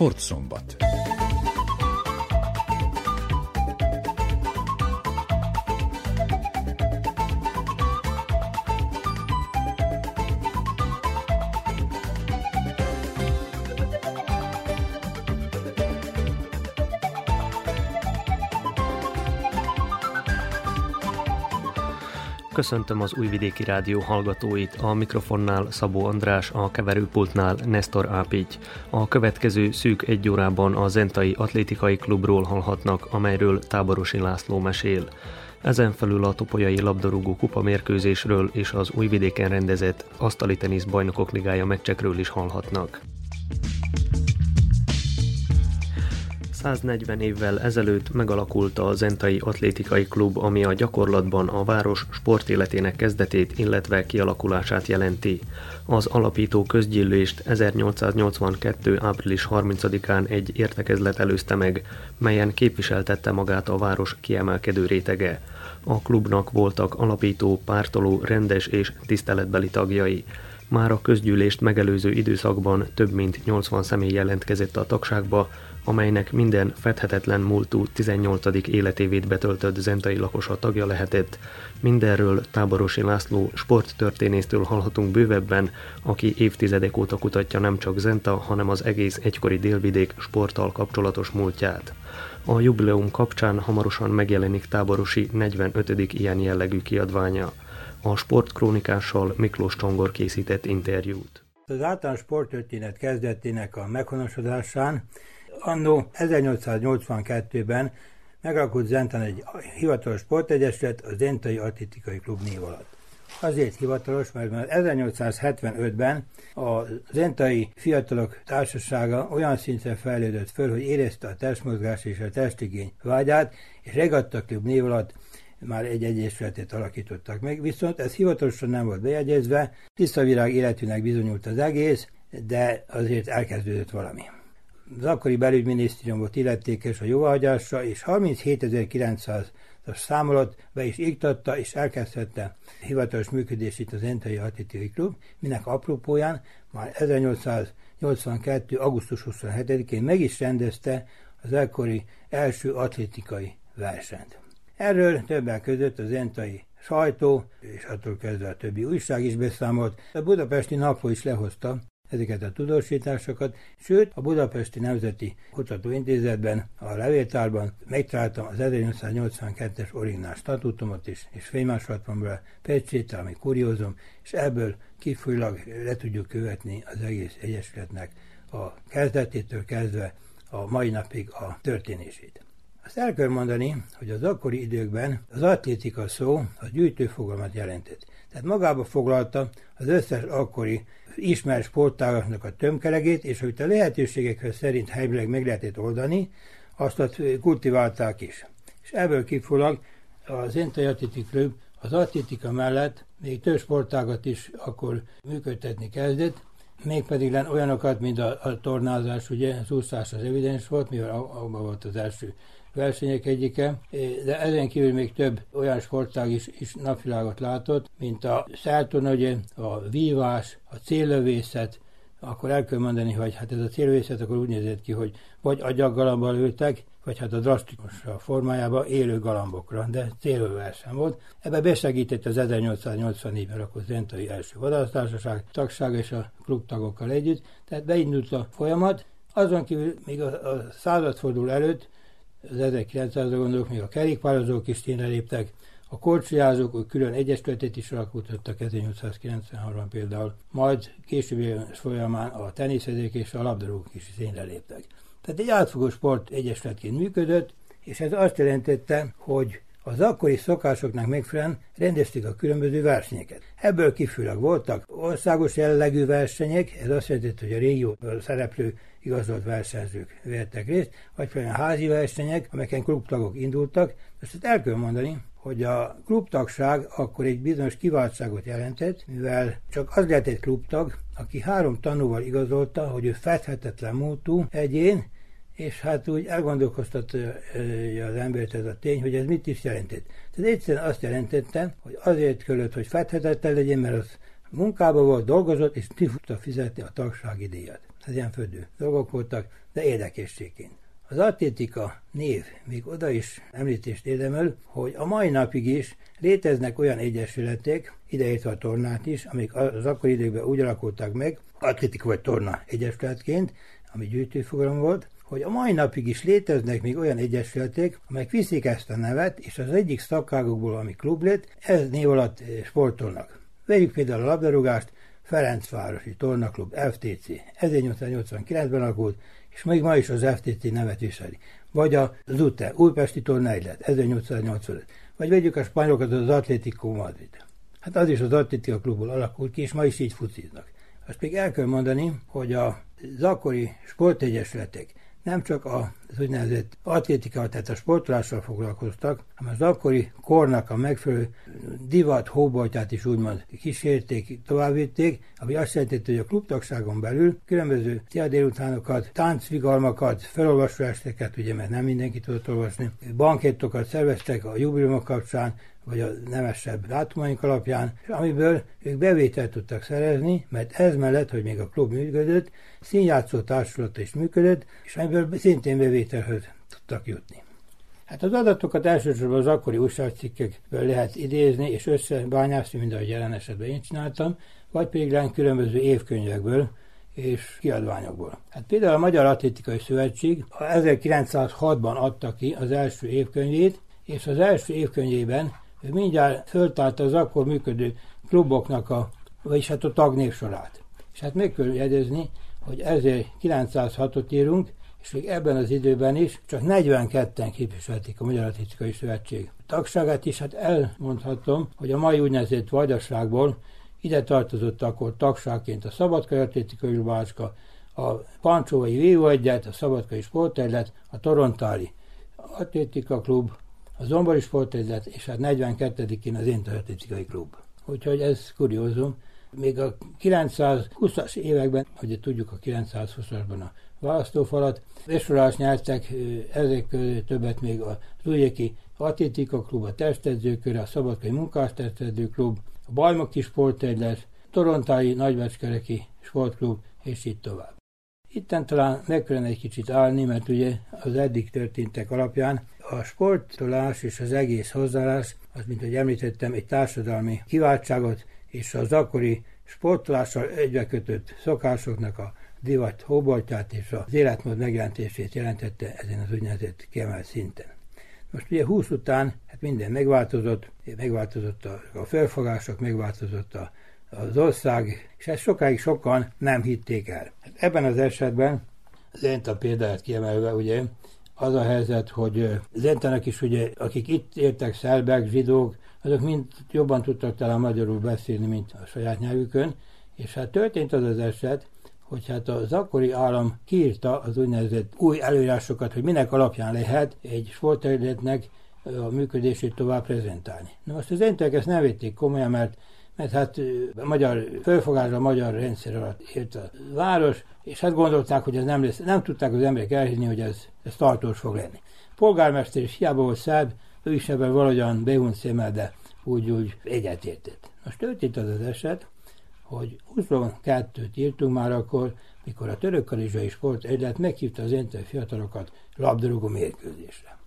Sportszombat. Köszöntöm az Újvidéki Rádió hallgatóit, a mikrofonnál Szabó András, a keverőpultnál Nestor Ápigy. A következő szűk egy órában a Zentai Atlétikai Klubról hallhatnak, amelyről Táborosi László mesél. Ezen felül a Topolyai labdarúgó kupa mérkőzésről és az Újvidéken rendezett asztali tenisz bajnokok ligája meccsekről is hallhatnak. 140 évvel ezelőtt megalakult a Zentai Atlétikai Klub, ami a gyakorlatban a város sportéletének kezdetét, illetve kialakulását jelenti. Az alapító közgyűlést 1882. április 30-án egy értekezlet előzte meg, melyen képviseltette magát a város kiemelkedő rétege. A klubnak voltak alapító, pártoló, rendes és tiszteletbeli tagjai. Már a közgyűlést megelőző időszakban több mint 80 személy jelentkezett a tagságba, amelynek minden fedhetetlen múltú 18. életévét betöltött zentai lakosa tagja lehetett. Mindenről Táborosi László sporttörténésztől hallhatunk bővebben, aki évtizedek óta kutatja nem csak Zenta, hanem az egész egykori délvidék sporttal kapcsolatos múltját. A jubileum kapcsán hamarosan megjelenik Táborosi 45. ilyen jellegű kiadványa. A sportkrónikással Miklós Csongor készített interjút. Az általános sporttörténet kezdetének a meghonosodásán Annó 1882-ben megalakult Zentán egy hivatalos sportegyesület, a Zentai Atlétikai Klub név alatt. Azért hivatalos, mert már 1875-ben a Zentai Fiatalok Társasága olyan szinten fejlődött föl, hogy érezte a testmozgás és a testigény vágyát, és Regatta Klub név alatt már egy egyesületet alakítottak meg, viszont ez hivatalosan nem volt bejegyezve, tiszta virág életűnek bizonyult az egész, de azért elkezdődött valami az akkori belügyminisztérium volt illetékes a jóváhagyásra, és 37.900-as számolat be is iktatta, és elkezdhette hivatalos működését az Entai Atlétikai Klub, minek apropóján már 1882. augusztus 27-én meg is rendezte az ekkori első atlétikai versenyt. Erről többek között az entai sajtó, és attól kezdve a többi újság is beszámolt. A budapesti napló is lehozta ezeket a tudósításokat, sőt a Budapesti Nemzeti Kutatóintézetben, a levéltárban megtaláltam az 1882-es originál statutumot is, és fénymásolat belőle, pecsét, ami kuriózom, és ebből kifolyólag le tudjuk követni az egész egyesületnek a kezdetétől kezdve a mai napig a történését. Azt el kell mondani, hogy az akkori időkben az atlétika szó a gyűjtőfogalmat jelentett. Tehát magába foglalta az összes akkori ismert sportágaknak a tömkelegét, és hogy a lehetőségekhez szerint helyileg meg lehetett oldani, azt kultiválták is. És ebből kifolyólag az Entai Atlétik Klub az atlétika mellett még több sportágat is akkor működtetni kezdett, mégpedig olyanokat, mint a, a tornázás, ugye, az úszás az evidens volt, mivel abban volt az első versenyek egyike, de ezen kívül még több olyan sportág is, is napvilágot látott, mint a ugye, a vívás, a céllövészet, akkor el kell mondani, hogy hát ez a célvészet akkor úgy nézett ki, hogy vagy agyaggalambal ültek, vagy hát a drasztikus formájában élő galambokra, de célverseny volt. Ebbe besegített az 1884-ben akkor Zentai első vadásztársaság tagsága és a klubtagokkal együtt, tehát beindult a folyamat. Azon kívül még a, a századfordul előtt az 1900-ra gondolok, még a kerékpározók is tényleg léptek, a korcsolyázók külön egyesületet is alkotottak 1893-ban például, majd későbbi folyamán a teniszezők és a labdarúgók is tényleg léptek. Tehát egy átfogó sport egyesületként működött, és ez azt jelentette, hogy az akkori szokásoknak megfelelően rendezték a különböző versenyeket. Ebből kifőleg voltak országos jellegű versenyek, ez azt jelenti, hogy a régióból szereplő igazolt versenyzők vettek részt, vagy például házi versenyek, amelyeken klubtagok indultak. Ezt el kell mondani, hogy a klubtagság akkor egy bizonyos kiváltságot jelentett, mivel csak az lehetett klubtag, aki három tanúval igazolta, hogy ő fedhetetlen múltú egyén, és hát úgy elgondolkoztatja az embert ez a tény, hogy ez mit is jelentett. Tehát egyszerűen azt jelentette, hogy azért kellett, hogy fedhetetlen legyen, mert az munkába volt, dolgozott, és ki tudta fizetni a tagsági díjat. Ez ilyen földő dolgok voltak, de érdekességként. Az atlétika név még oda is említést érdemel, hogy a mai napig is léteznek olyan egyesületek, ideértve a tornát is, amik az akkori időkben úgy alakultak meg, atlétika vagy torna egyesületként, ami gyűjtőfogalom volt, hogy a mai napig is léteznek még olyan egyesületek, amelyek viszik ezt a nevet, és az egyik szakágokból, ami klub lett, ez név alatt sportolnak. Vegyük például a labdarúgást, Ferencvárosi Tornaklub FTC 1889-ben alakult, és még ma is az FTC nevet viseli. Vagy a ZUTE, Újpesti Tornaegylet 1885. Vagy vegyük a spanyolokat, az Atlético Madrid. Hát az is az Atlétika klubból alakult ki, és ma is így fuciznak. Azt még el kell mondani, hogy a zakori sportegyesületek nem csak az úgynevezett atlétikával, tehát a sportolással foglalkoztak, hanem az akkori kornak a megfelelő divat hóboltját is úgymond kísérték, továbbvitték, ami azt jelenti, hogy a klubtagságon belül különböző tia délutánokat, táncvigalmakat, felolvasóesteket, ugye mert nem mindenki tudott olvasni, bankettokat szerveztek a jubileumok kapcsán, vagy a nemesebb dátumaink alapján, amiből ők bevételt tudtak szerezni, mert ez mellett, hogy még a klub működött, színjátszó társulat is működött, és amiből szintén bevételhöz tudtak jutni. Hát az adatokat elsősorban az akkori újságcikkekből lehet idézni és összebányászni, mint ahogy jelen esetben én csináltam, vagy pedig különböző évkönyvekből, és kiadványokból. Hát például a Magyar Atlétikai Szövetség 1906-ban adta ki az első évkönyvét, és az első évkönyvében mindjárt föltálta az akkor működő kluboknak a, vagyis hát a tagnévsorát. És hát meg kell jegyezni, hogy ezért 906-ot írunk, és még ebben az időben is csak 42-en képviselték a Magyar Atlétikai Szövetség tagságát is, hát elmondhatom, hogy a mai úgynevezett vajdaságból ide tartozott akkor tagságként a Szabadkai Atlétikai Bácska, a Pancsóvai Vívó Egyet, a Szabadkai Sportegylet, a Torontári Atlétika Klub, a Zombori Sportegylet, és hát 42-én az Atlétikai Klub. Úgyhogy ez kuriózum. Még a 920-as években, hogy tudjuk a 920-asban a választófalat, besorolás nyertek, ezek között többet még az Újéki Atlétika Klub, a Testedzőkör, a Szabadkai Munkás Testedző Klub, a Bajmoki Sportegylet, Torontai Nagybecskereki Sportklub, és így tovább. Itten talán meg kellene egy kicsit állni, mert ugye az eddig történtek alapján a sportolás és az egész hozzáállás, az, mint hogy említettem, egy társadalmi kiváltságot és az akkori sportolással egybekötött szokásoknak a divat hóboltját és az életmód megjelentését jelentette ezen az úgynevezett kiemelt szinten. Most ugye 20 után hát minden megváltozott, megváltozott a, a felfogások, megváltozott a, az ország, és ezt sokáig sokan nem hitték el. Hát ebben az esetben, Zenta példáját kiemelve, ugye, az a helyzet, hogy Zentának is ugye, akik itt értek, szerbek, zsidók, azok mind jobban tudtak talán magyarul beszélni, mint a saját nyelvükön, és hát történt az az eset, hogy hát az akkori állam kiírta az úgynevezett új előírásokat, hogy minek alapján lehet egy sporterületnek a működését tovább prezentálni. Na most az entek ezt nem vették komolyan, mert mert hát a magyar fölfogásra a magyar rendszer alatt élt a város, és hát gondolták, hogy ez nem lesz, nem tudták az emberek elhinni, hogy ez, ez tartós fog lenni. Polgármester is hiába volt szerb, ő is ebben valahogyan behunt szemmel, de úgy, úgy egyetértett. Most történt az az eset, hogy 22-t írtunk már akkor, mikor a török karizsai sport egylet meghívta az ente fiatalokat labdarúgó mérkőzésre.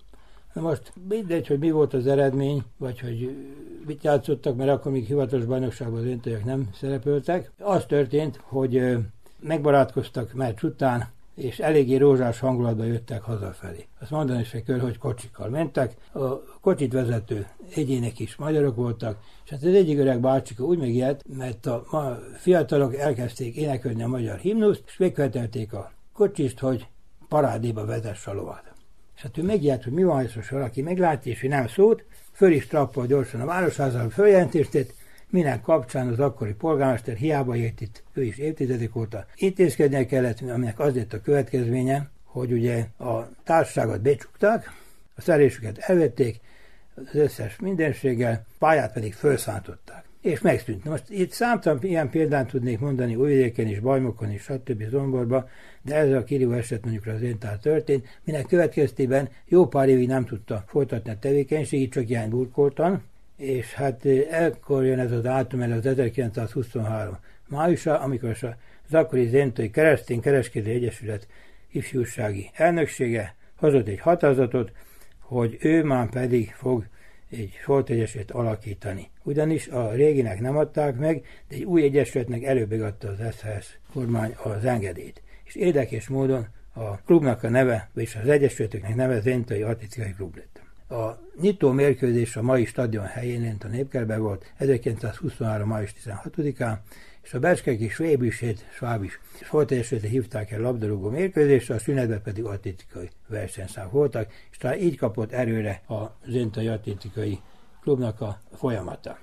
Na most mindegy, hogy mi volt az eredmény, vagy hogy mit játszottak, mert akkor még hivatalos bajnokságban az öntőek nem szerepeltek. Az történt, hogy megbarátkoztak meccs után, és eléggé rózsás hangulatban jöttek hazafelé. Azt mondani se kell, hogy kocsikkal mentek. A kocsit vezető egyének is magyarok voltak, és hát az egyik öreg bácsika úgy megijedt, mert a ma fiatalok elkezdték énekelni a magyar himnuszt, és megkövetelték a kocsist, hogy parádéba vezesse a lovat. És hát ő megijedt, hogy mi van, és valaki meglátja, és ő nem szót, föl is trappol gyorsan a városházal, följelentést minek kapcsán az akkori polgármester hiába ért itt, ő is évtizedek óta intézkednie kellett, aminek az lett a következménye, hogy ugye a társaságot becsukták, a szerésüket elvették, az összes mindenséggel, pályát pedig felszántották. És megszűnt. Most itt számtalan ilyen példát tudnék mondani Újvidéken is, Bajmokon is, stb. Zomborba, de ez a kirívó eset mondjuk az Zéntál történt, minek következtében jó pár évig nem tudta folytatni a tevékenységét, csak ilyen burkoltan, és hát ekkor jön ez a dátum, ez az 1923 májusa, amikor az akkori Zentai Keresztény Kereskedő Egyesület ifjúsági elnöksége hozott egy határozatot, hogy ő már pedig fog egy sportegyesület alakítani. Ugyanis a réginek nem adták meg, de egy új egyesületnek előbb adta az SZSZ kormány az engedélyt. És érdekes módon a klubnak a neve, és az egyesületeknek neve Zentai Articikai Klub lett. A nyitó mérkőzés a mai stadion helyén, a Népkerbe volt 1923. május 16-án, és a Beskeki Svébüsét, Svábis sportegyesületre hívták el labdarúgó mérkőzésre, a szünetben pedig atlétikai versenyszám voltak, és talán így kapott erőre a Zentai Atlétikai Klubnak a folyamata.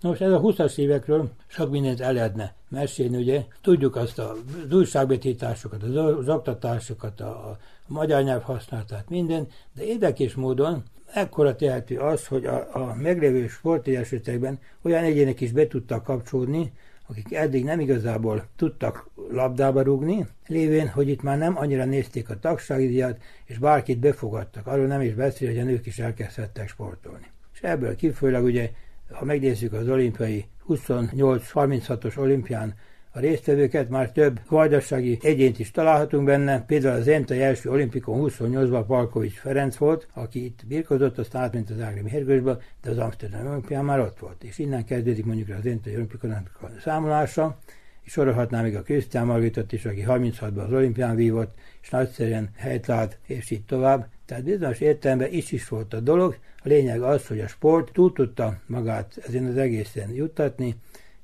Nos, ez a 20-as évekről sok mindent el lehetne mesélni, ugye tudjuk azt a, az újságbetításokat, az, az oktatásokat, a, a magyar nyelv használatát, minden, de érdekes módon ekkora tehető az, hogy a, a meglévő sportegyesületekben olyan egyének is be tudtak kapcsolódni, akik eddig nem igazából tudtak labdába rugni, lévén, hogy itt már nem annyira nézték a tagsági díjat, és bárkit befogadtak. Arról nem is beszél, hogy a nők is elkezdhettek sportolni. És ebből kifolyólag ugye, ha megnézzük az olimpiai 28-36-os olimpián a résztvevőket, már több vajdasági egyént is találhatunk benne, például az Entai első olimpikon 28-ban Palkovics Ferenc volt, aki itt birkozott, aztán átment az Ágrimi Hergősbe, de az Amsterdam olimpián már ott volt. És innen kezdődik mondjuk az Entai olimpikonnak a számolása, és sorolhatná még a Krisztián Margitot is, aki 36-ban az olimpián vívott, és nagyszerűen helyt lát, és így tovább. Tehát bizonyos értelemben is is volt a dolog. A lényeg az, hogy a sport túl tudta magát ezen az egészen juttatni,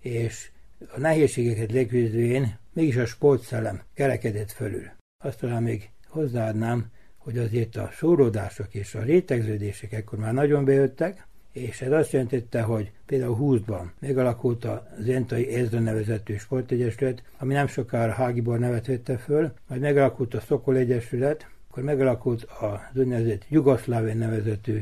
és a nehézségeket leküzdőjén mégis a sportszellem kerekedett fölül. Azt talán még hozzáadnám, hogy azért a szóródások és a rétegződések ekkor már nagyon bejöttek, és ez azt jelentette, hogy például 20-ban megalakult a Zentai Ezra nevezetű sportegyesület, ami nem sokára Hágibor nevet vette föl, majd megalakult a Szokol Egyesület, akkor megalakult az úgynevezett Jugoszlávén nevezetű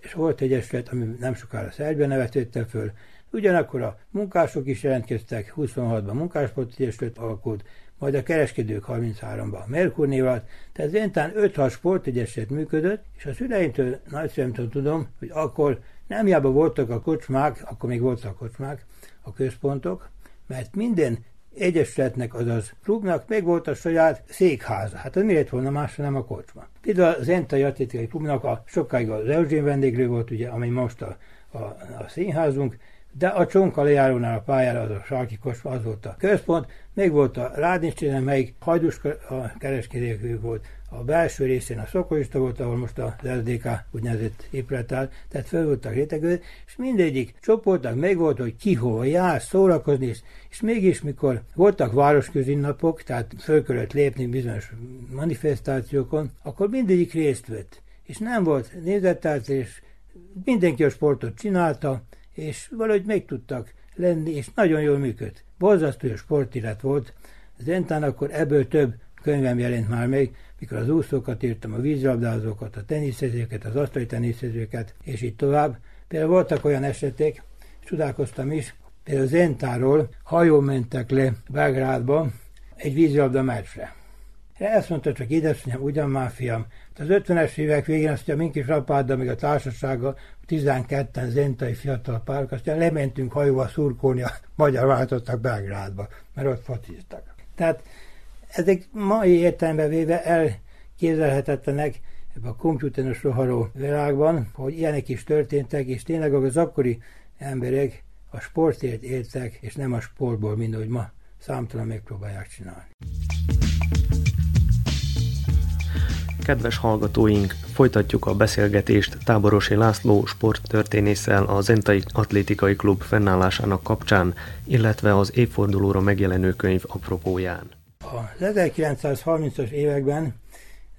sportegyesület, ami nem sokára Szerbia nevet vette föl, Ugyanakkor a munkások is jelentkeztek, 26-ban munkásportegyesület alakult, majd a kereskedők 33-ban Merkur névat, tehát zentán 5-6 sportegyesület működött, és a szüleimtől, nagyszüleimtől tudom, hogy akkor nem hiába voltak a kocsmák, akkor még voltak a kocsmák, a központok, mert minden egyesületnek, azaz klubnak meg volt a saját székháza. Hát az miért volna más, nem a kocsma. Például az Entai Atlétikai Klubnak a sokáig az Eugén vendéglő volt, ugye, ami most a, a, a színházunk, de a csonka lejárónál a pályára az a sarki az volt a központ, még volt a Rádnicsénen, melyik hajdus a kereskedők volt, a belső részén a szokolista volt, ahol most a LDK úgynevezett épület áll, tehát föl voltak rétegőt, és mindegyik csoportnak meg volt, hogy ki hova jár, szórakozni, és, és mégis mikor voltak városközi napok, tehát föl kellett lépni bizonyos manifestációkon, akkor mindegyik részt vett. És nem volt nézeteltés, mindenki a sportot csinálta, és valahogy meg tudtak lenni, és nagyon jól működt. Borzasztó sportirat volt, Zentán akkor ebből több könyvem jelent már meg, mikor az úszókat írtam, a vízlabdázókat, a teniszezőket, az asztali teniszezőket, és így tovább. Például voltak olyan esetek, csodálkoztam is, például Zentáról hajó mentek le Belgrádba egy vízlabda meccsre. Ezt mondta csak édesanyám, ugyan már fiam. Az 50-es évek végén azt mondja, mink is apáddal, a társasága, 12-en zentai fiatal párok, aztán lementünk hajóval szurkolni a magyar váltottak Belgrádba, mert ott fociztak. Tehát ezek mai értelembe véve elképzelhetetlenek ebben a komputeros roharó világban, hogy ilyenek is történtek, és tényleg az akkori emberek a sportért éltek, és nem a sportból, mint ahogy ma számtalan megpróbálják csinálni. Kedves hallgatóink, folytatjuk a beszélgetést Táborosi László sporttörténésszel a Zentai Atlétikai Klub fennállásának kapcsán, illetve az évfordulóra megjelenő könyv apropóján. Az 1930-as években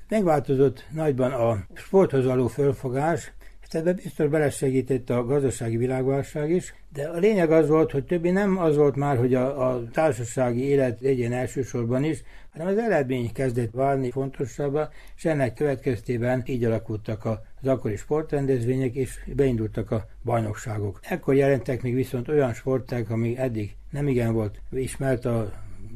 megváltozott nagyban a sporthoz való fölfogás, és ebben biztos belesegített a gazdasági világválság is, de a lényeg az volt, hogy többi nem az volt már, hogy a, a társasági élet legyen elsősorban is, hanem az eredmény kezdett válni fontosabbá, és ennek következtében így alakultak az akkori sportrendezvények, és beindultak a bajnokságok. Ekkor jelentek még viszont olyan sporták, ami eddig nem igen volt ismert a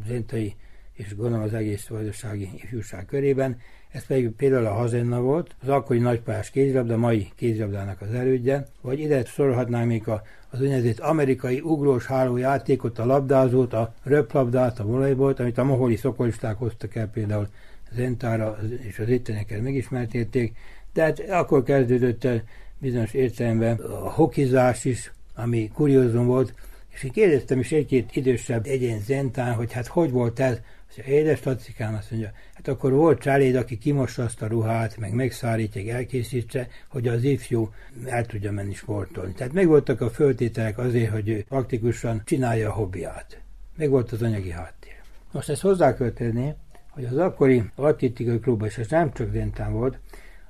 zentai és gondolom az egész vajdasági ifjúság körében. ez pedig például a Hazenna volt, az akkori nagypályás kézilabda, mai kézilabdának az erődje, vagy ide sorolhatnánk még a, az úgynevezett amerikai ugrós hálójátékot, a labdázót, a röplabdát, a volejbolt, amit a moholi szokolisták hoztak el például. Zentára, és az ittenieket megismertették, de hát akkor kezdődött el bizonyos értelemben a hokizás is, ami kuriózum volt, és én kérdeztem is egy-két idősebb egyén Zentán, hogy hát hogy volt ez, az édes tacikám azt mondja, hát akkor volt csaléd, aki kimossa azt a ruhát, meg megszárítja, elkészítse, hogy az ifjú el tudja menni sportolni. Tehát megvoltak a föltételek azért, hogy ő praktikusan csinálja a hobbiát. Meg volt az anyagi háttér. Most ezt hozzá kell tenni, hogy az akkori atlétikai klubban, és ez nem csak Zentán volt,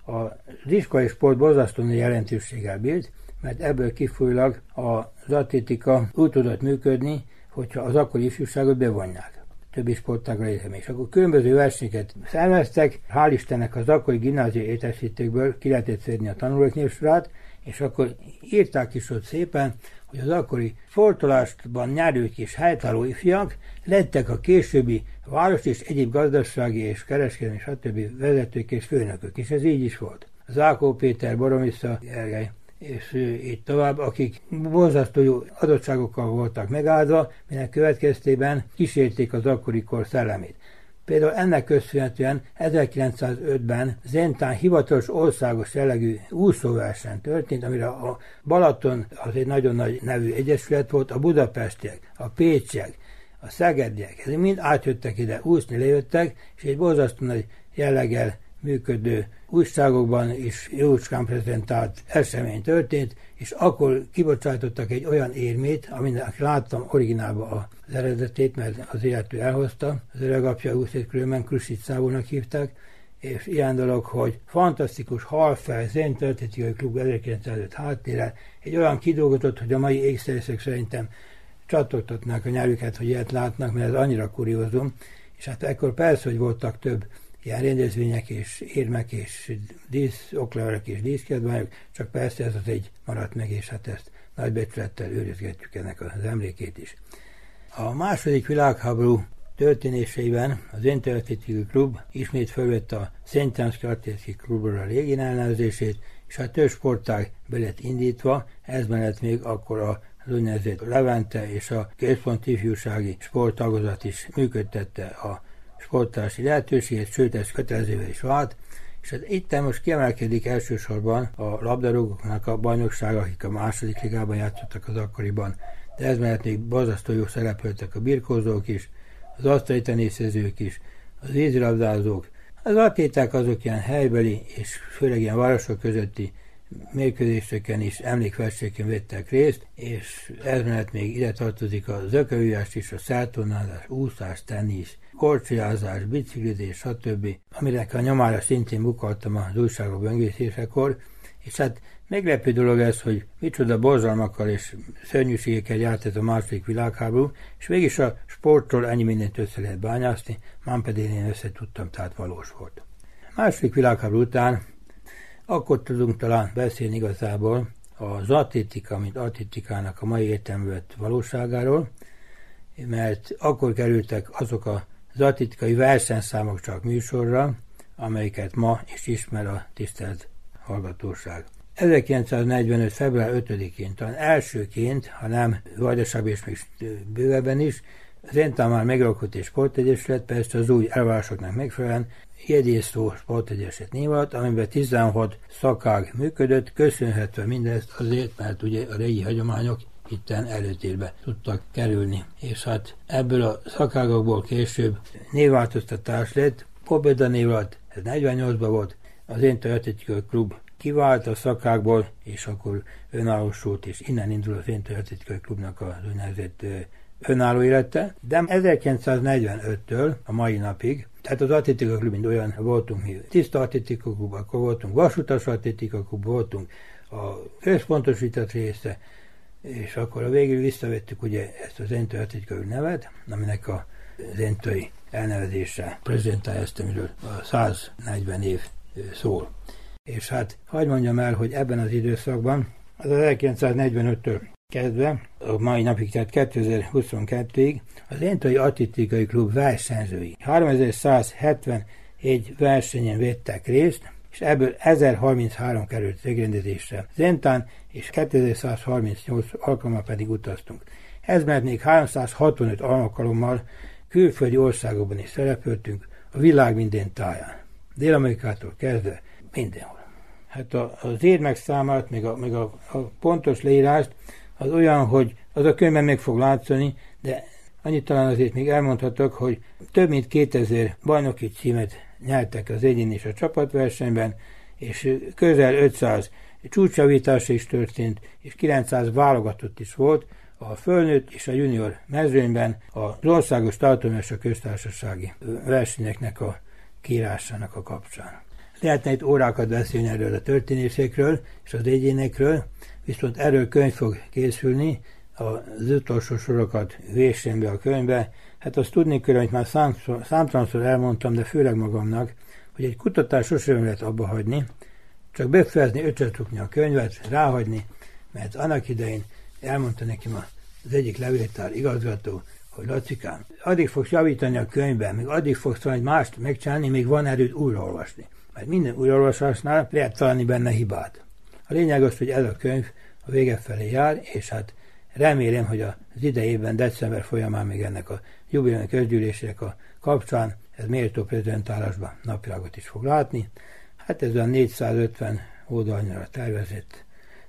az iskolai sport borzasztó jelentőséggel bírt, mert ebből kifolyólag az atlétika úgy tudott működni, hogyha az akkori ifjúságot bevonják többi sportágra értem. És akkor különböző versenyeket szerveztek, hál' Istennek az akkori gimnáziai értesítőkből ki lehetett szedni a tanulóknévsorát, és akkor írták is ott szépen, hogy az akkori sportolásban nyerők és helytálló ifjak lettek a későbbi város és egyéb gazdasági és kereskedelmi stb. vezetők és főnökök, és ez így is volt. Zákó Péter, Boromissza, Gergely, és így tovább, akik borzasztó jó adottságokkal voltak megáldva, minek következtében kísérték az akkori kor szellemét. Például ennek köszönhetően 1905-ben Zentán hivatalos országos jellegű úszóverseny történt, amire a Balaton az egy nagyon nagy nevű egyesület volt, a budapestiek, a pécsiek, a szegediek, ezek mind átjöttek ide, úszni lejöttek, és egy borzasztó nagy jelleggel működő újságokban is jócskán prezentált esemény történt, és akkor kibocsátottak egy olyan érmét, aminek láttam originálban az eredetét, mert az illető elhozta, az öregapja Úszét Krőmen Krusicávonak hívták, és ilyen dolog, hogy fantasztikus halfej, zéntöltetikai klub 1905 háttére, egy olyan kidolgozott, hogy a mai égszerészek szerintem csatogtatnák a nyelvüket, hogy ilyet látnak, mert ez annyira kuriózum, és hát ekkor persze, hogy voltak több ilyen rendezvények és érmek és dísz, oklevelek és díszkiadványok, csak persze ez az egy maradt meg, és hát ezt nagy becsülettel őrizgetjük ennek az emlékét is. A második világháború történéseiben az Interatikai Klub ismét felvette a Szentjánszki Atlétikai Klubra a régi ellenőrzését, és a több sportág be indítva, ez mellett még akkor a az úgynevezett Levente és a Központi Ifjúsági Sporttagozat is működtette a sportási lehetőséget, sőt ez kötelezővé is vált, és hát itt most kiemelkedik elsősorban a labdarúgóknak a bajnokság, akik a második ligában játszottak az akkoriban, de ez mellett még bazasztó jó szerepeltek a birkózók is, az asztali tenészezők is, az vízilabdázók, az atléták azok ilyen helybeli és főleg ilyen városok közötti mérkőzéseken is emlékverséken vettek részt, és ez mellett még ide tartozik a zökövülyás is, a szertonázás, úszás, tenisz, korcsolyázás, biciklizés, stb., aminek a nyomára szintén bukaltam az újságok böngészésekor, és hát meglepő dolog ez, hogy micsoda borzalmakkal és szörnyűségekkel járt ez a második világháború, és mégis a sportról ennyi mindent össze lehet bányászni, mám pedig én össze tudtam, tehát valós volt. A második világháború után akkor tudunk talán beszélni igazából az atlétika, mint atlétikának a mai értelművet valóságáról, mert akkor kerültek azok a az atlétikai versenyszámok csak műsorra, amelyeket ma is ismer a tisztelt hallgatóság. 1945. február 5-én, talán elsőként, ha nem vajdaság és még bővebben is, az Entán már megalkott egy sportegyesület, persze az új elvárásoknak megfelelően Jedészó sportegyesület névat, amiben 16 szakág működött, köszönhetve mindezt azért, mert ugye a régi hagyományok itten előtérbe tudtak kerülni. És hát ebből a szakágokból később névváltoztatás lett, Pobeda név alatt, ez 48-ban volt, az én Atletikai Klub kivált a szakákból, és akkor önállósult, és innen indul az én Atletikai Klubnak az úgynevezett önálló élete, de 1945-től a mai napig, tehát az atlétika klub, mint olyan voltunk mi, tiszta atlétika klub, akkor voltunk vasutas atlétika klub, voltunk a központosított része, és akkor a végül visszavettük ugye ezt az Entő Atlétikai nevet, aminek a Entői elnevezése prezentálja ezt, amiről a 140 év szól. És hát hagyd mondjam el, hogy ebben az időszakban, az 1945-től kezdve, a mai napig, tehát 2022-ig az Entai Atlétikai Klub versenyzői 3170 egy versenyen vettek részt, és ebből 1033 került megrendezésre Zentán, és 2138 alkalommal pedig utaztunk. Ez mert még 365 alkalommal külföldi országokban is szerepeltünk, a világ minden táján. Dél-Amerikától kezdve mindenhol. Hát a, az érmek számát, meg, a, meg a, a pontos leírást, az olyan, hogy az a könyvben meg fog látszani, de annyit talán azért még elmondhatok, hogy több mint 2000 bajnoki címet nyertek az egyén és a csapatversenyben, és közel 500 csúcsavítás is történt, és 900 válogatott is volt, a fölnőtt és a junior mezőnyben az országos tartományos a köztársasági versenyeknek a kírásának a kapcsán. Lehetne itt órákat beszélni erről a történésekről és az egyénekről, viszont erről könyv fog készülni, az utolsó sorokat vésen be a könyvbe. Hát azt tudni kell, amit már számtalanszor elmondtam, de főleg magamnak, hogy egy kutatás sosem lehet abba hagyni, csak befejezni, ötletukni a könyvet, ráhagyni, mert annak idején elmondta nekem az egyik levéltár igazgató, hogy Lacikám, addig fogsz javítani a könyvben, még addig fogsz valami mást megcsinálni, még van erőd újraolvasni. Mert minden újraolvasásnál lehet találni benne hibát. A lényeg az, hogy ez a könyv a vége felé jár, és hát remélem, hogy az idejében, december folyamán még ennek a jubileumi közgyűlések a kapcsán ez méltó prezentálásban napvilágot is fog látni. Hát ez a 450 oldalnyira tervezett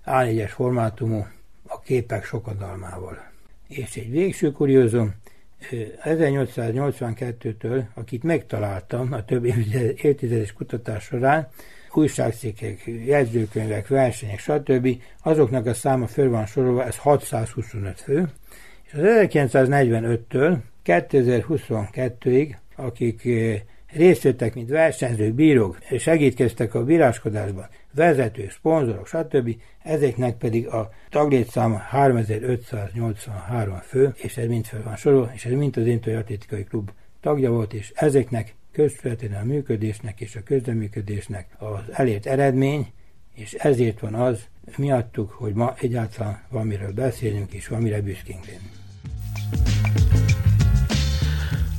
A4-es formátumú, a képek sokadalmával. És egy végső kuriózum, 1882-től, akit megtaláltam a több évtizedes kutatás során, újságcikkek, jegyzőkönyvek, versenyek, stb. azoknak a száma föl van sorolva, ez 625 fő, és az 1945-től 2022-ig, akik részt vettek, mint versenyzők, bírók, segítkeztek a bíráskodásban, vezetők, szponzorok, stb. Ezeknek pedig a taglétszáma 3583 fő, és ez mind fel van sorol, és ez mind az Intői Atlétikai Klub tagja volt, és ezeknek közvetlenül a működésnek és a közleműködésnek az elért eredmény, és ezért van az miattuk, hogy ma egyáltalán valamiről beszélünk, és valamire büszkénk lenni.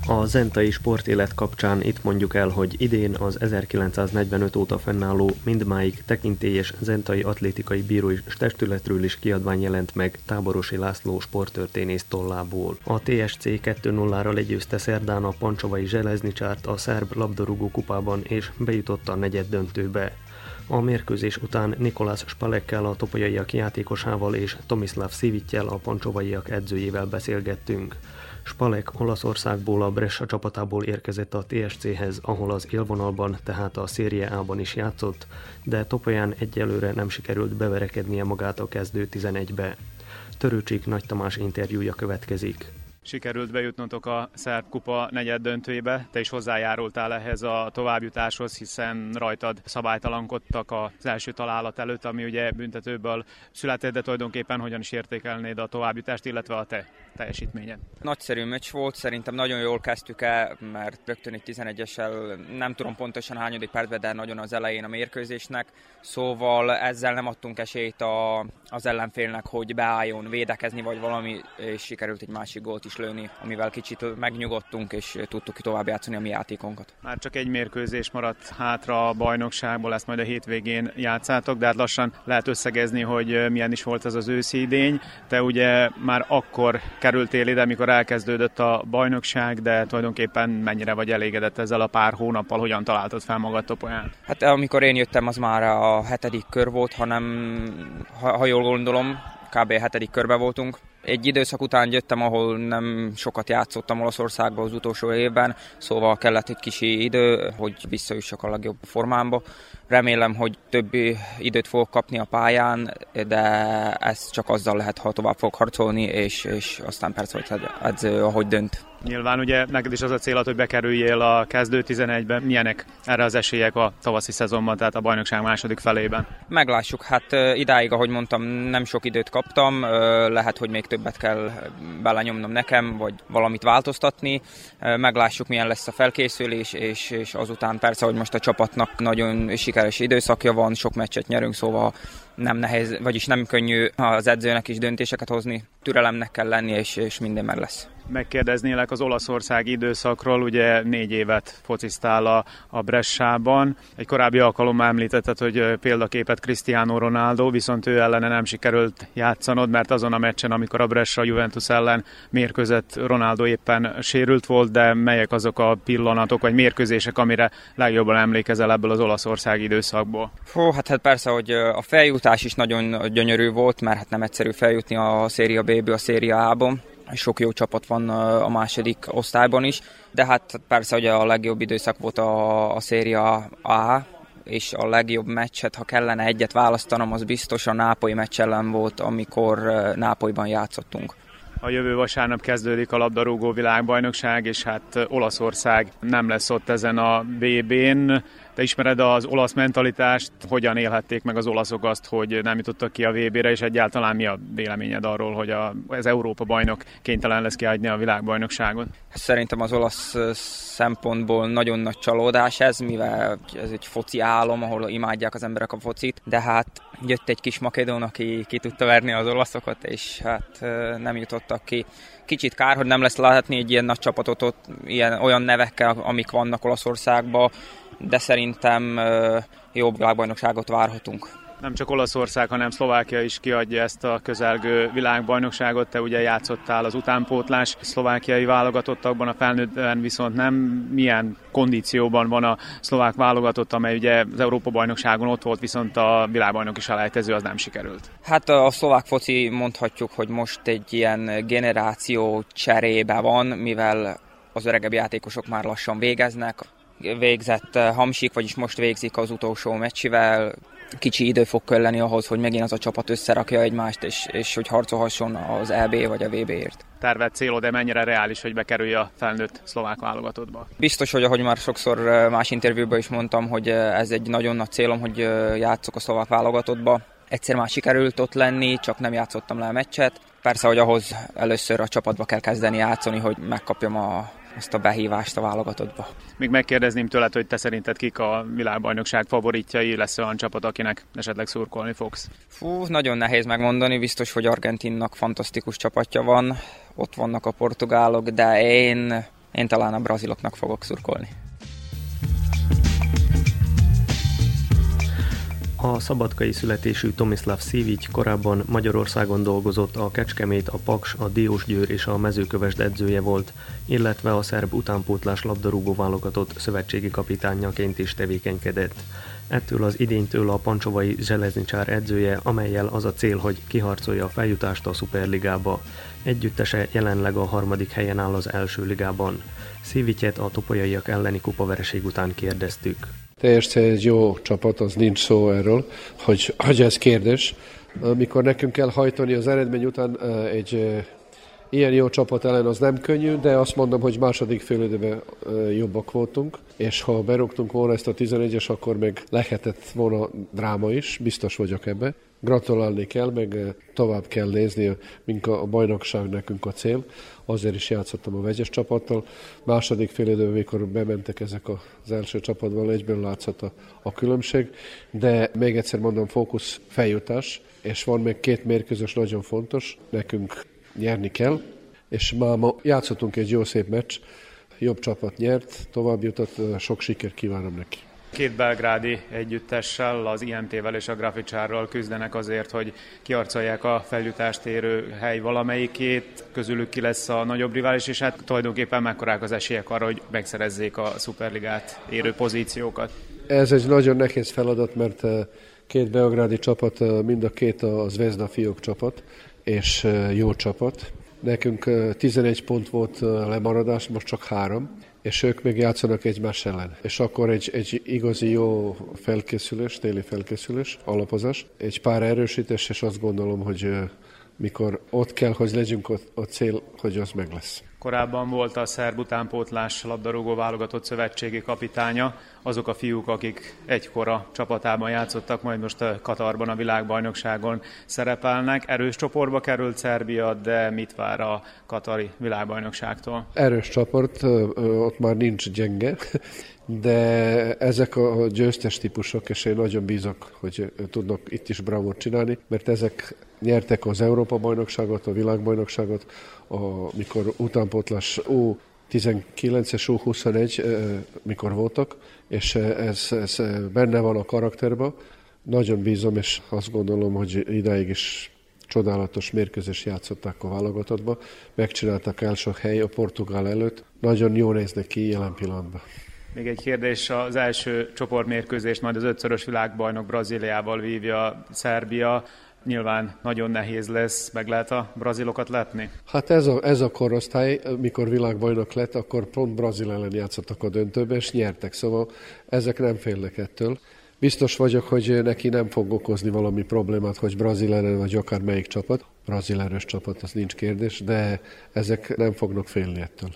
A zentai sportélet kapcsán itt mondjuk el, hogy idén az 1945 óta fennálló mindmáig tekintélyes zentai atlétikai bírói testületről is kiadvány jelent meg Táborosi László sporttörténész tollából. A TSC 2-0-ra legyőzte szerdán a Pancsovai Zseleznicsárt a szerb labdarúgó kupában és bejutott a negyed döntőbe. A mérkőzés után Nikolás Spalekkel, a topolyaiak játékosával és Tomislav Szivittyel, a pancsovaiak edzőjével beszélgettünk. Spalek Olaszországból a Brescia csapatából érkezett a TSC-hez, ahol az élvonalban, tehát a Szérie A-ban is játszott, de Topolyán egyelőre nem sikerült beverekednie magát a kezdő 11-be. Törőcsik Nagy Tamás interjúja következik sikerült bejutnotok a szerb kupa negyed döntőjébe. Te is hozzájárultál ehhez a továbbjutáshoz, hiszen rajtad szabálytalankodtak az első találat előtt, ami ugye büntetőből született, de tulajdonképpen hogyan is értékelnéd a továbbjutást, illetve a te teljesítményed? Nagyszerű meccs volt, szerintem nagyon jól kezdtük el, mert rögtön egy 11-essel nem tudom pontosan hányadik percben, de nagyon az elején a mérkőzésnek, szóval ezzel nem adtunk esélyt a, az ellenfélnek, hogy beálljon védekezni, vagy valami, és sikerült egy másik gólt is is lőni, amivel kicsit megnyugodtunk, és tudtuk tovább játszani a mi játékonkat. Már csak egy mérkőzés maradt hátra a bajnokságból, ezt majd a hétvégén játszátok, de hát lassan lehet összegezni, hogy milyen is volt ez az őszi idény. Te ugye már akkor kerültél ide, amikor elkezdődött a bajnokság, de tulajdonképpen mennyire vagy elégedett ezzel a pár hónappal, hogyan találtad fel magad Topolyán? Hát amikor én jöttem, az már a hetedik kör volt, hanem ha, ha jól gondolom, kb. hetedik körbe voltunk. Egy időszak után jöttem, ahol nem sokat játszottam Olaszországban az utolsó évben, szóval kellett egy kis idő, hogy visszajussak a legjobb formámba. Remélem, hogy több időt fogok kapni a pályán, de ez csak azzal lehet, ha tovább fog harcolni, és, és aztán persze, hogy edző, ahogy dönt. Nyilván ugye neked is az a célod, hogy bekerüljél a kezdő 11-ben. Milyenek erre az esélyek a tavaszi szezonban, tehát a bajnokság második felében? Meglássuk, hát idáig, ahogy mondtam, nem sok időt kaptam, lehet, hogy még többet kell belenyomnom nekem, vagy valamit változtatni. Meglássuk, milyen lesz a felkészülés, és, és azután persze, hogy most a csapatnak nagyon sikeres időszakja van, sok meccset nyerünk, szóval nem nehéz, vagyis nem könnyű az edzőnek is döntéseket hozni, türelemnek kell lenni, és, és minden meg lesz megkérdeznélek az olaszországi időszakról, ugye négy évet focisztál a, a Bressában. Egy korábbi alkalommal említetted, hogy példaképet Cristiano Ronaldo, viszont ő ellene nem sikerült játszanod, mert azon a meccsen, amikor a Bressa Juventus ellen mérkőzött, Ronaldo éppen sérült volt, de melyek azok a pillanatok vagy mérkőzések, amire legjobban emlékezel ebből az olaszországi időszakból? Hó, hát, hát persze, hogy a feljutás is nagyon gyönyörű volt, mert hát nem egyszerű feljutni a Széria B-ből a Széria A-ba sok jó csapat van a második osztályban is, de hát persze, hogy a legjobb időszak volt a, a széria A, és a legjobb meccset, ha kellene egyet választanom, az biztos a Nápoly meccs ellen volt, amikor Nápolyban játszottunk. A jövő vasárnap kezdődik a labdarúgó világbajnokság, és hát Olaszország nem lesz ott ezen a BB-n. Te ismered az olasz mentalitást, hogyan élhették meg az olaszok azt, hogy nem jutottak ki a VB-re, és egyáltalán mi a véleményed arról, hogy a, az Európa bajnok kénytelen lesz kiadni a világbajnokságot? Szerintem az olasz szempontból nagyon nagy csalódás ez, mivel ez egy foci álom, ahol imádják az emberek a focit, de hát jött egy kis makedón, aki ki tudta verni az olaszokat, és hát nem jutottak ki. Kicsit kár, hogy nem lesz látni egy ilyen nagy csapatot ott, ilyen, olyan nevekkel, amik vannak Olaszországban, de szerintem jobb világbajnokságot várhatunk nem csak Olaszország, hanem Szlovákia is kiadja ezt a közelgő világbajnokságot. Te ugye játszottál az utánpótlás szlovákiai válogatottakban, a felnőttben viszont nem. Milyen kondícióban van a szlovák válogatott, amely ugye az Európa-bajnokságon ott volt, viszont a világbajnok is elejtező az nem sikerült? Hát a szlovák foci mondhatjuk, hogy most egy ilyen generáció cserébe van, mivel az öregebb játékosok már lassan végeznek, végzett Hamsik, vagyis most végzik az utolsó meccsivel, kicsi idő fog kelleni ahhoz, hogy megint az a csapat összerakja egymást, és, és hogy harcolhasson az EB vagy a VB-ért. Terved célod, de mennyire reális, hogy bekerülj a felnőtt szlovák válogatottba? Biztos, hogy ahogy már sokszor más interjúban is mondtam, hogy ez egy nagyon nagy célom, hogy játszok a szlovák válogatottba. Egyszer már sikerült ott lenni, csak nem játszottam le a meccset. Persze, hogy ahhoz először a csapatba kell kezdeni játszani, hogy megkapjam a azt a behívást a válogatottba. Még megkérdezném tőled, hogy te szerinted kik a világbajnokság favoritjai, lesz olyan csapat, akinek esetleg szurkolni fogsz? Fú, nagyon nehéz megmondani, biztos, hogy Argentinnak fantasztikus csapatja van, ott vannak a portugálok, de én, én talán a braziloknak fogok szurkolni. A szabadkai születésű Tomislav Szivics korábban Magyarországon dolgozott, a Kecskemét, a Paks, a Diósgyőr és a Mezőkövesd edzője volt, illetve a szerb utánpótlás labdarúgó válogatott szövetségi kapitányaként is tevékenykedett. Ettől az idénytől a Pancsovai Zseleznicsár edzője, amelyel az a cél, hogy kiharcolja a feljutást a Szuperligába. Együttese jelenleg a harmadik helyen áll az első ligában. Szívityet a topolyaiak elleni kupavereség után kérdeztük. TSC egy jó csapat, az nincs szó erről, hogy, hogy ez kérdés. Amikor nekünk kell hajtani az eredmény után egy ilyen jó csapat ellen az nem könnyű, de azt mondom, hogy második félidőben jobbak voltunk, és ha berúgtunk volna ezt a 11-es, akkor még lehetett volna dráma is, biztos vagyok ebbe. Gratulálni kell, meg tovább kell nézni, mink a bajnokság nekünk a cél. Azért is játszottam a vegyes csapattal. Második fél időben, amikor bementek ezek az első csapatban, egyben látszott a, a különbség, de még egyszer mondom, fókusz feljutás, és van még két mérkőzés nagyon fontos, nekünk nyerni kell, és már ma játszottunk egy jó szép meccs, jobb csapat nyert, tovább jutott, sok sikert kívánom neki. Két belgrádi együttessel, az IMT-vel és a Graficsárral küzdenek azért, hogy kiarcolják a feljutást érő hely valamelyikét, közülük ki lesz a nagyobb rivális, és hát tulajdonképpen mekkorák az esélyek arra, hogy megszerezzék a Superligát érő pozíciókat. Ez egy nagyon nehéz feladat, mert két belgrádi csapat, mind a két a Zvezda fiók csapat, és jó csapat. Nekünk 11 pont volt lemaradás, most csak három, és ők még játszanak egymás ellen. És akkor egy, egy igazi jó felkészülés, téli felkészülés, alapozás, egy pár erősítés, és azt gondolom, hogy mikor ott kell, hogy legyünk a, a cél, hogy az meg lesz. Korábban volt a szerb utánpótlás labdarúgó válogatott szövetségi kapitánya, azok a fiúk, akik egykora csapatában játszottak, majd most a Katarban a világbajnokságon szerepelnek. Erős csoportba került Szerbia, de mit vár a katari világbajnokságtól? Erős csoport, ott már nincs gyenge, de ezek a győztes típusok, és én nagyon bízok, hogy tudnak itt is bravót csinálni, mert ezek nyertek az Európa-bajnokságot, a világbajnokságot, amikor utánpótlás ó 19-es, U21, mikor voltak, és ez, ez benne van a karakterben. Nagyon bízom, és azt gondolom, hogy idáig is csodálatos mérkőzés játszották a válogatottba. Megcsináltak első hely a Portugál előtt. Nagyon jó néznek ki jelen pillanatban. Még egy kérdés, az első csoportmérkőzést majd az ötszörös világbajnok Brazíliával vívja Szerbia nyilván nagyon nehéz lesz, meg lehet a brazilokat letni? Hát ez a, ez a korosztály, mikor világbajnok lett, akkor pont Brazil ellen játszottak a döntőbe, és nyertek, szóval ezek nem félnek ettől. Biztos vagyok, hogy neki nem fog okozni valami problémát, hogy Brazil ellen vagy akár melyik csapat. Brazil erős csapat, az nincs kérdés, de ezek nem fognak félni ettől.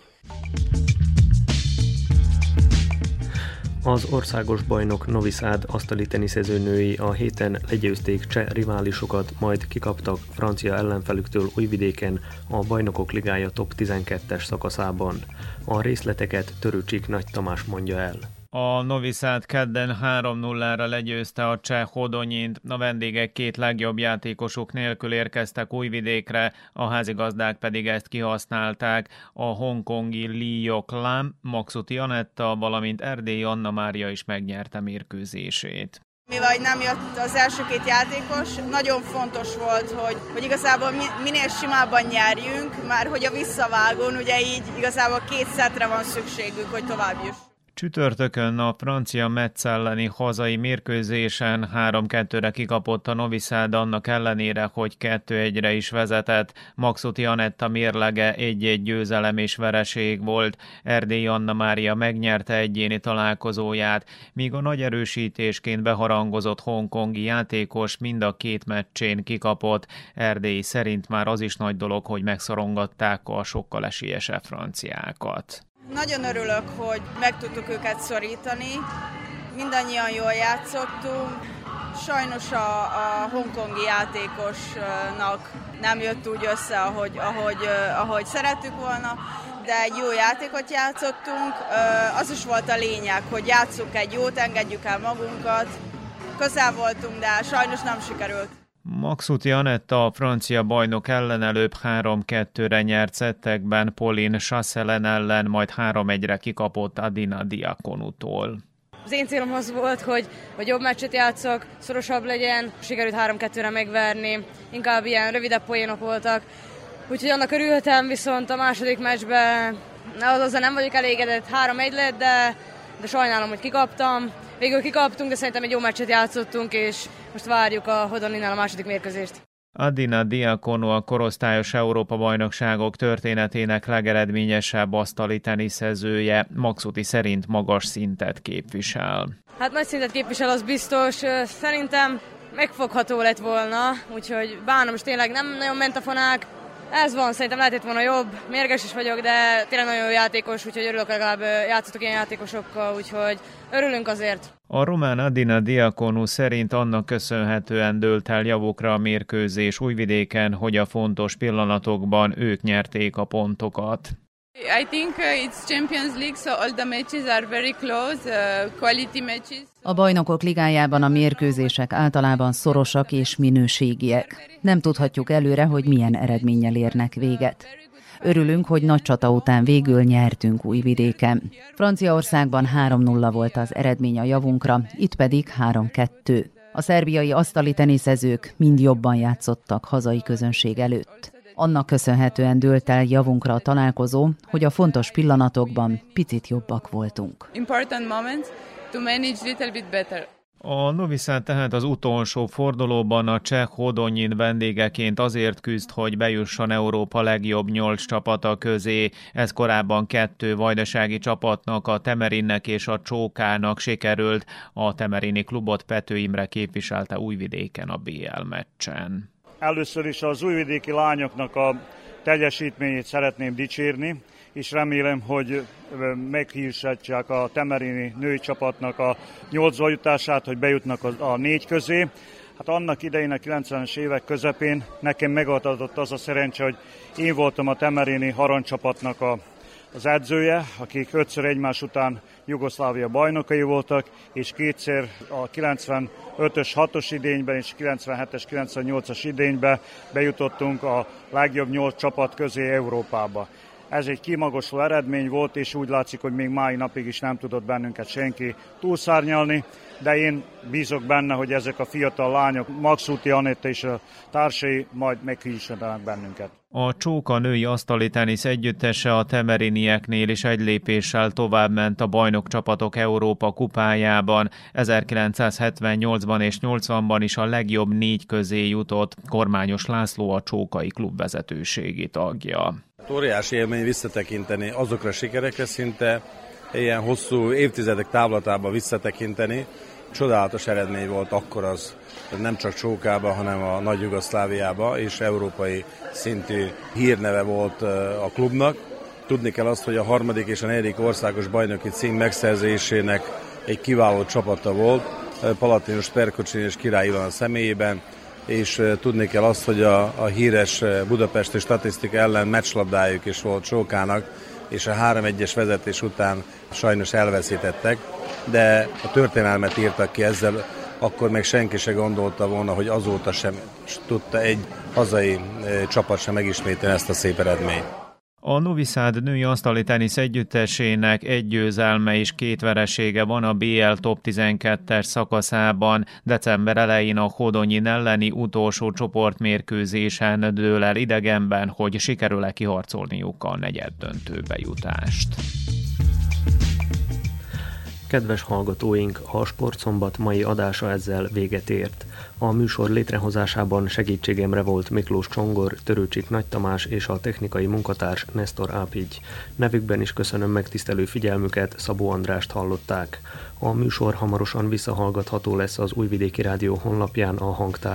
Az országos bajnok Novi Sad asztali teniszezőnői a héten legyőzték cseh riválisokat, majd kikaptak francia ellenfelüktől Újvidéken a Bajnokok Ligája top 12-es szakaszában. A részleteket Törőcsik Nagy Tamás mondja el. A Novi Sad kedden 3-0-ra legyőzte a cseh Hodonyint, a vendégek két legjobb játékosuk nélkül érkeztek újvidékre, a házigazdák pedig ezt kihasználták. A hongkongi Li Yok Lam, Maxuti Anetta, valamint Erdély Anna Mária is megnyerte mérkőzését. Mivel nem jött az első két játékos, nagyon fontos volt, hogy, hogy igazából minél simábban nyerjünk, már hogy a visszavágón, ugye így igazából két szetre van szükségünk, hogy tovább juss. Csütörtökön a francia Metz elleni hazai mérkőzésen 3-2-re kikapott a Novi Sad annak ellenére, hogy 2-1-re is vezetett. Maxuti Anetta mérlege egy-egy győzelem és vereség volt. Erdély Anna Mária megnyerte egyéni találkozóját, míg a nagy erősítésként beharangozott hongkongi játékos mind a két meccsén kikapott. Erdély szerint már az is nagy dolog, hogy megszorongatták a sokkal esélyesebb franciákat. Nagyon örülök, hogy meg tudtuk őket szorítani. Mindannyian jól játszottunk. Sajnos a, a hongkongi játékosnak nem jött úgy össze, ahogy, ahogy, ahogy szerettük volna, de egy jó játékot játszottunk. Az is volt a lényeg, hogy játsszuk egy jót, engedjük el magunkat. Közel voltunk, de sajnos nem sikerült. Maxuti Anetta a francia bajnok ellen előbb 3-2-re nyert szettekben Pauline Chasselen ellen, majd 3-1-re kikapott Adina Diakonutól. Az én célom az volt, hogy, hogy jobb meccset játszok, szorosabb legyen, sikerült 3-2-re megverni, inkább ilyen rövidebb poénok voltak. Úgyhogy annak örülhetem, viszont a második meccsben az azzal nem vagyok elégedett, 3-1 lett, de, de sajnálom, hogy kikaptam. Végül kikaptunk, de szerintem egy jó meccset játszottunk, és most várjuk a Hodoninál a második mérkőzést. Adina Diakono a korosztályos Európa-bajnokságok történetének legeredményesebb asztali teniszezője, Maxuti szerint magas szintet képvisel. Hát nagy szintet képvisel, az biztos. Szerintem megfogható lett volna, úgyhogy bánom, és tényleg nem nagyon ment a fonák, ez van, szerintem lehetett volna jobb. Mérges is vagyok, de tényleg nagyon jó játékos, úgyhogy örülök legalább játszottuk ilyen játékosokkal, úgyhogy örülünk azért. A román Adina Diakonu szerint annak köszönhetően dőlt el javukra a mérkőzés Újvidéken, hogy a fontos pillanatokban ők nyerték a pontokat. I think uh, it's Champions League, so all the matches are very close, uh, quality matches. A bajnokok ligájában a mérkőzések általában szorosak és minőségiek. Nem tudhatjuk előre, hogy milyen eredménnyel érnek véget. Örülünk, hogy nagy csata után végül nyertünk Újvidéken. Franciaországban 3-0 volt az eredmény a javunkra, itt pedig 3-2. A szerbiai asztali teniszezők mind jobban játszottak hazai közönség előtt. Annak köszönhetően dőlt el javunkra a találkozó, hogy a fontos pillanatokban picit jobbak voltunk. A Noviszát tehát az utolsó fordulóban a cseh Hodonyin vendégeként azért küzd, hogy bejusson Európa legjobb nyolc csapata közé. Ez korábban kettő vajdasági csapatnak, a Temerinnek és a Csókának sikerült. A Temerini klubot Pető Imre képviselte Újvidéken a BL meccsen. Először is az újvidéki lányoknak a teljesítményét szeretném dicsérni, és remélem, hogy meghírsatják a Temerini női csapatnak a nyolcba jutását, hogy bejutnak a, négy közé. Hát annak idején a 90-es évek közepén nekem megadott az a szerencse, hogy én voltam a Temerini harangcsapatnak a, az edzője, akik ötször egymás után Jugoszlávia bajnokai voltak, és kétszer a 95-ös, 6-os idényben és 97-es, 98-as idényben bejutottunk a legjobb nyolc csapat közé Európába. Ez egy kimagosló eredmény volt, és úgy látszik, hogy még mai napig is nem tudott bennünket senki túlszárnyalni, de én bízok benne, hogy ezek a fiatal lányok, Maxuti Anetta és a társai majd meghísanak bennünket. A Csóka női asztali tenisz együttese a Temerinieknél is egy lépéssel tovább ment a bajnokcsapatok Európa kupájában. 1978-ban és 80-ban is a legjobb négy közé jutott. Kormányos László a Csókai klub vezetőségi tagja. Óriási élmény visszatekinteni azokra a sikerekre szinte ilyen hosszú évtizedek távlatába visszatekinteni. Csodálatos eredmény volt akkor az, nem csak Csókába, hanem a Nagy Jugoszláviába, és európai szintű hírneve volt a klubnak. Tudni kell azt, hogy a harmadik és a negyedik országos bajnoki cím megszerzésének egy kiváló csapata volt, Palatinos Perkocsin és Király Ivan a személyében, és tudni kell azt, hogy a, a híres budapesti statisztika ellen meccslabdájuk is volt Csókának, és a 3-1-es vezetés után sajnos elveszítettek, de a történelmet írtak ki ezzel, akkor még senki se gondolta volna, hogy azóta sem tudta egy hazai csapat sem megismételni ezt a szép eredményt. A Noviszád női asztali tenisz együttesének egy győzelme és két veresége van a BL Top 12-es szakaszában. December elején a Hodonyin elleni utolsó csoportmérkőzésen dől el idegenben, hogy sikerül-e kiharcolniuk a negyed döntőbe jutást. Kedves hallgatóink, a Sportszombat mai adása ezzel véget ért. A műsor létrehozásában segítségemre volt Miklós Csongor, Törőcsik Nagy Tamás és a technikai munkatárs Nestor Ápigy. Nevükben is köszönöm megtisztelő figyelmüket, Szabó Andrást hallották. A műsor hamarosan visszahallgatható lesz az Újvidéki Rádió honlapján a hangtár